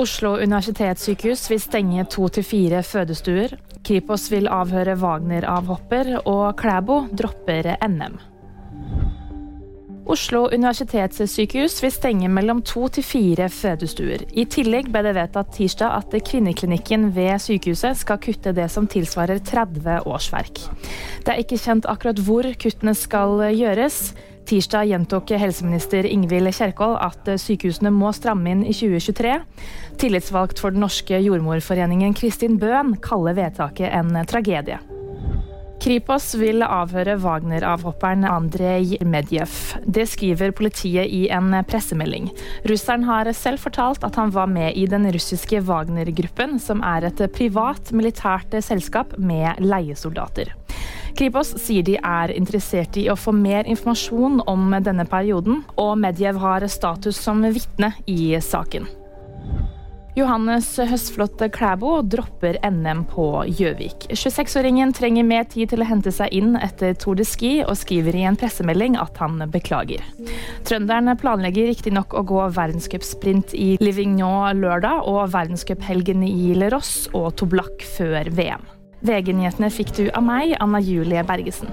Oslo universitetssykehus vil stenge to til fire fødestuer. Kripos vil avhøre Wagner-avhopper, og Klæbo dropper NM. Oslo universitetssykehus vil stenge mellom to til fire fødestuer. I tillegg ble det vedtatt tirsdag at kvinneklinikken ved sykehuset skal kutte det som tilsvarer 30 årsverk. Det er ikke kjent akkurat hvor kuttene skal gjøres. Tirsdag gjentok helseminister Ingvild Kjerkol at sykehusene må stramme inn i 2023. Tillitsvalgt for Den norske jordmorforeningen Kristin Bøhn kaller vedtaket en tragedie. Kripos vil avhøre Wagner-avhopperen Andrej Medjev. Det skriver politiet i en pressemelding. Russeren har selv fortalt at han var med i den russiske Wagner-gruppen, som er et privat militært selskap med leiesoldater. Kripos sier de er interessert i å få mer informasjon om denne perioden, og Medjev har status som vitne i saken. Johannes Høstflot Klæbo dropper NM på Gjøvik. 26-åringen trenger mer tid til å hente seg inn etter Tour de Ski, og skriver i en pressemelding at han beklager. Trønderen planlegger riktignok å gå verdenscupsprint i Livignon lørdag, og verdenscuphelgen i Leross og Toblak før VM. VG-nyhetene fikk du av meg, Anna Julie Bergesen.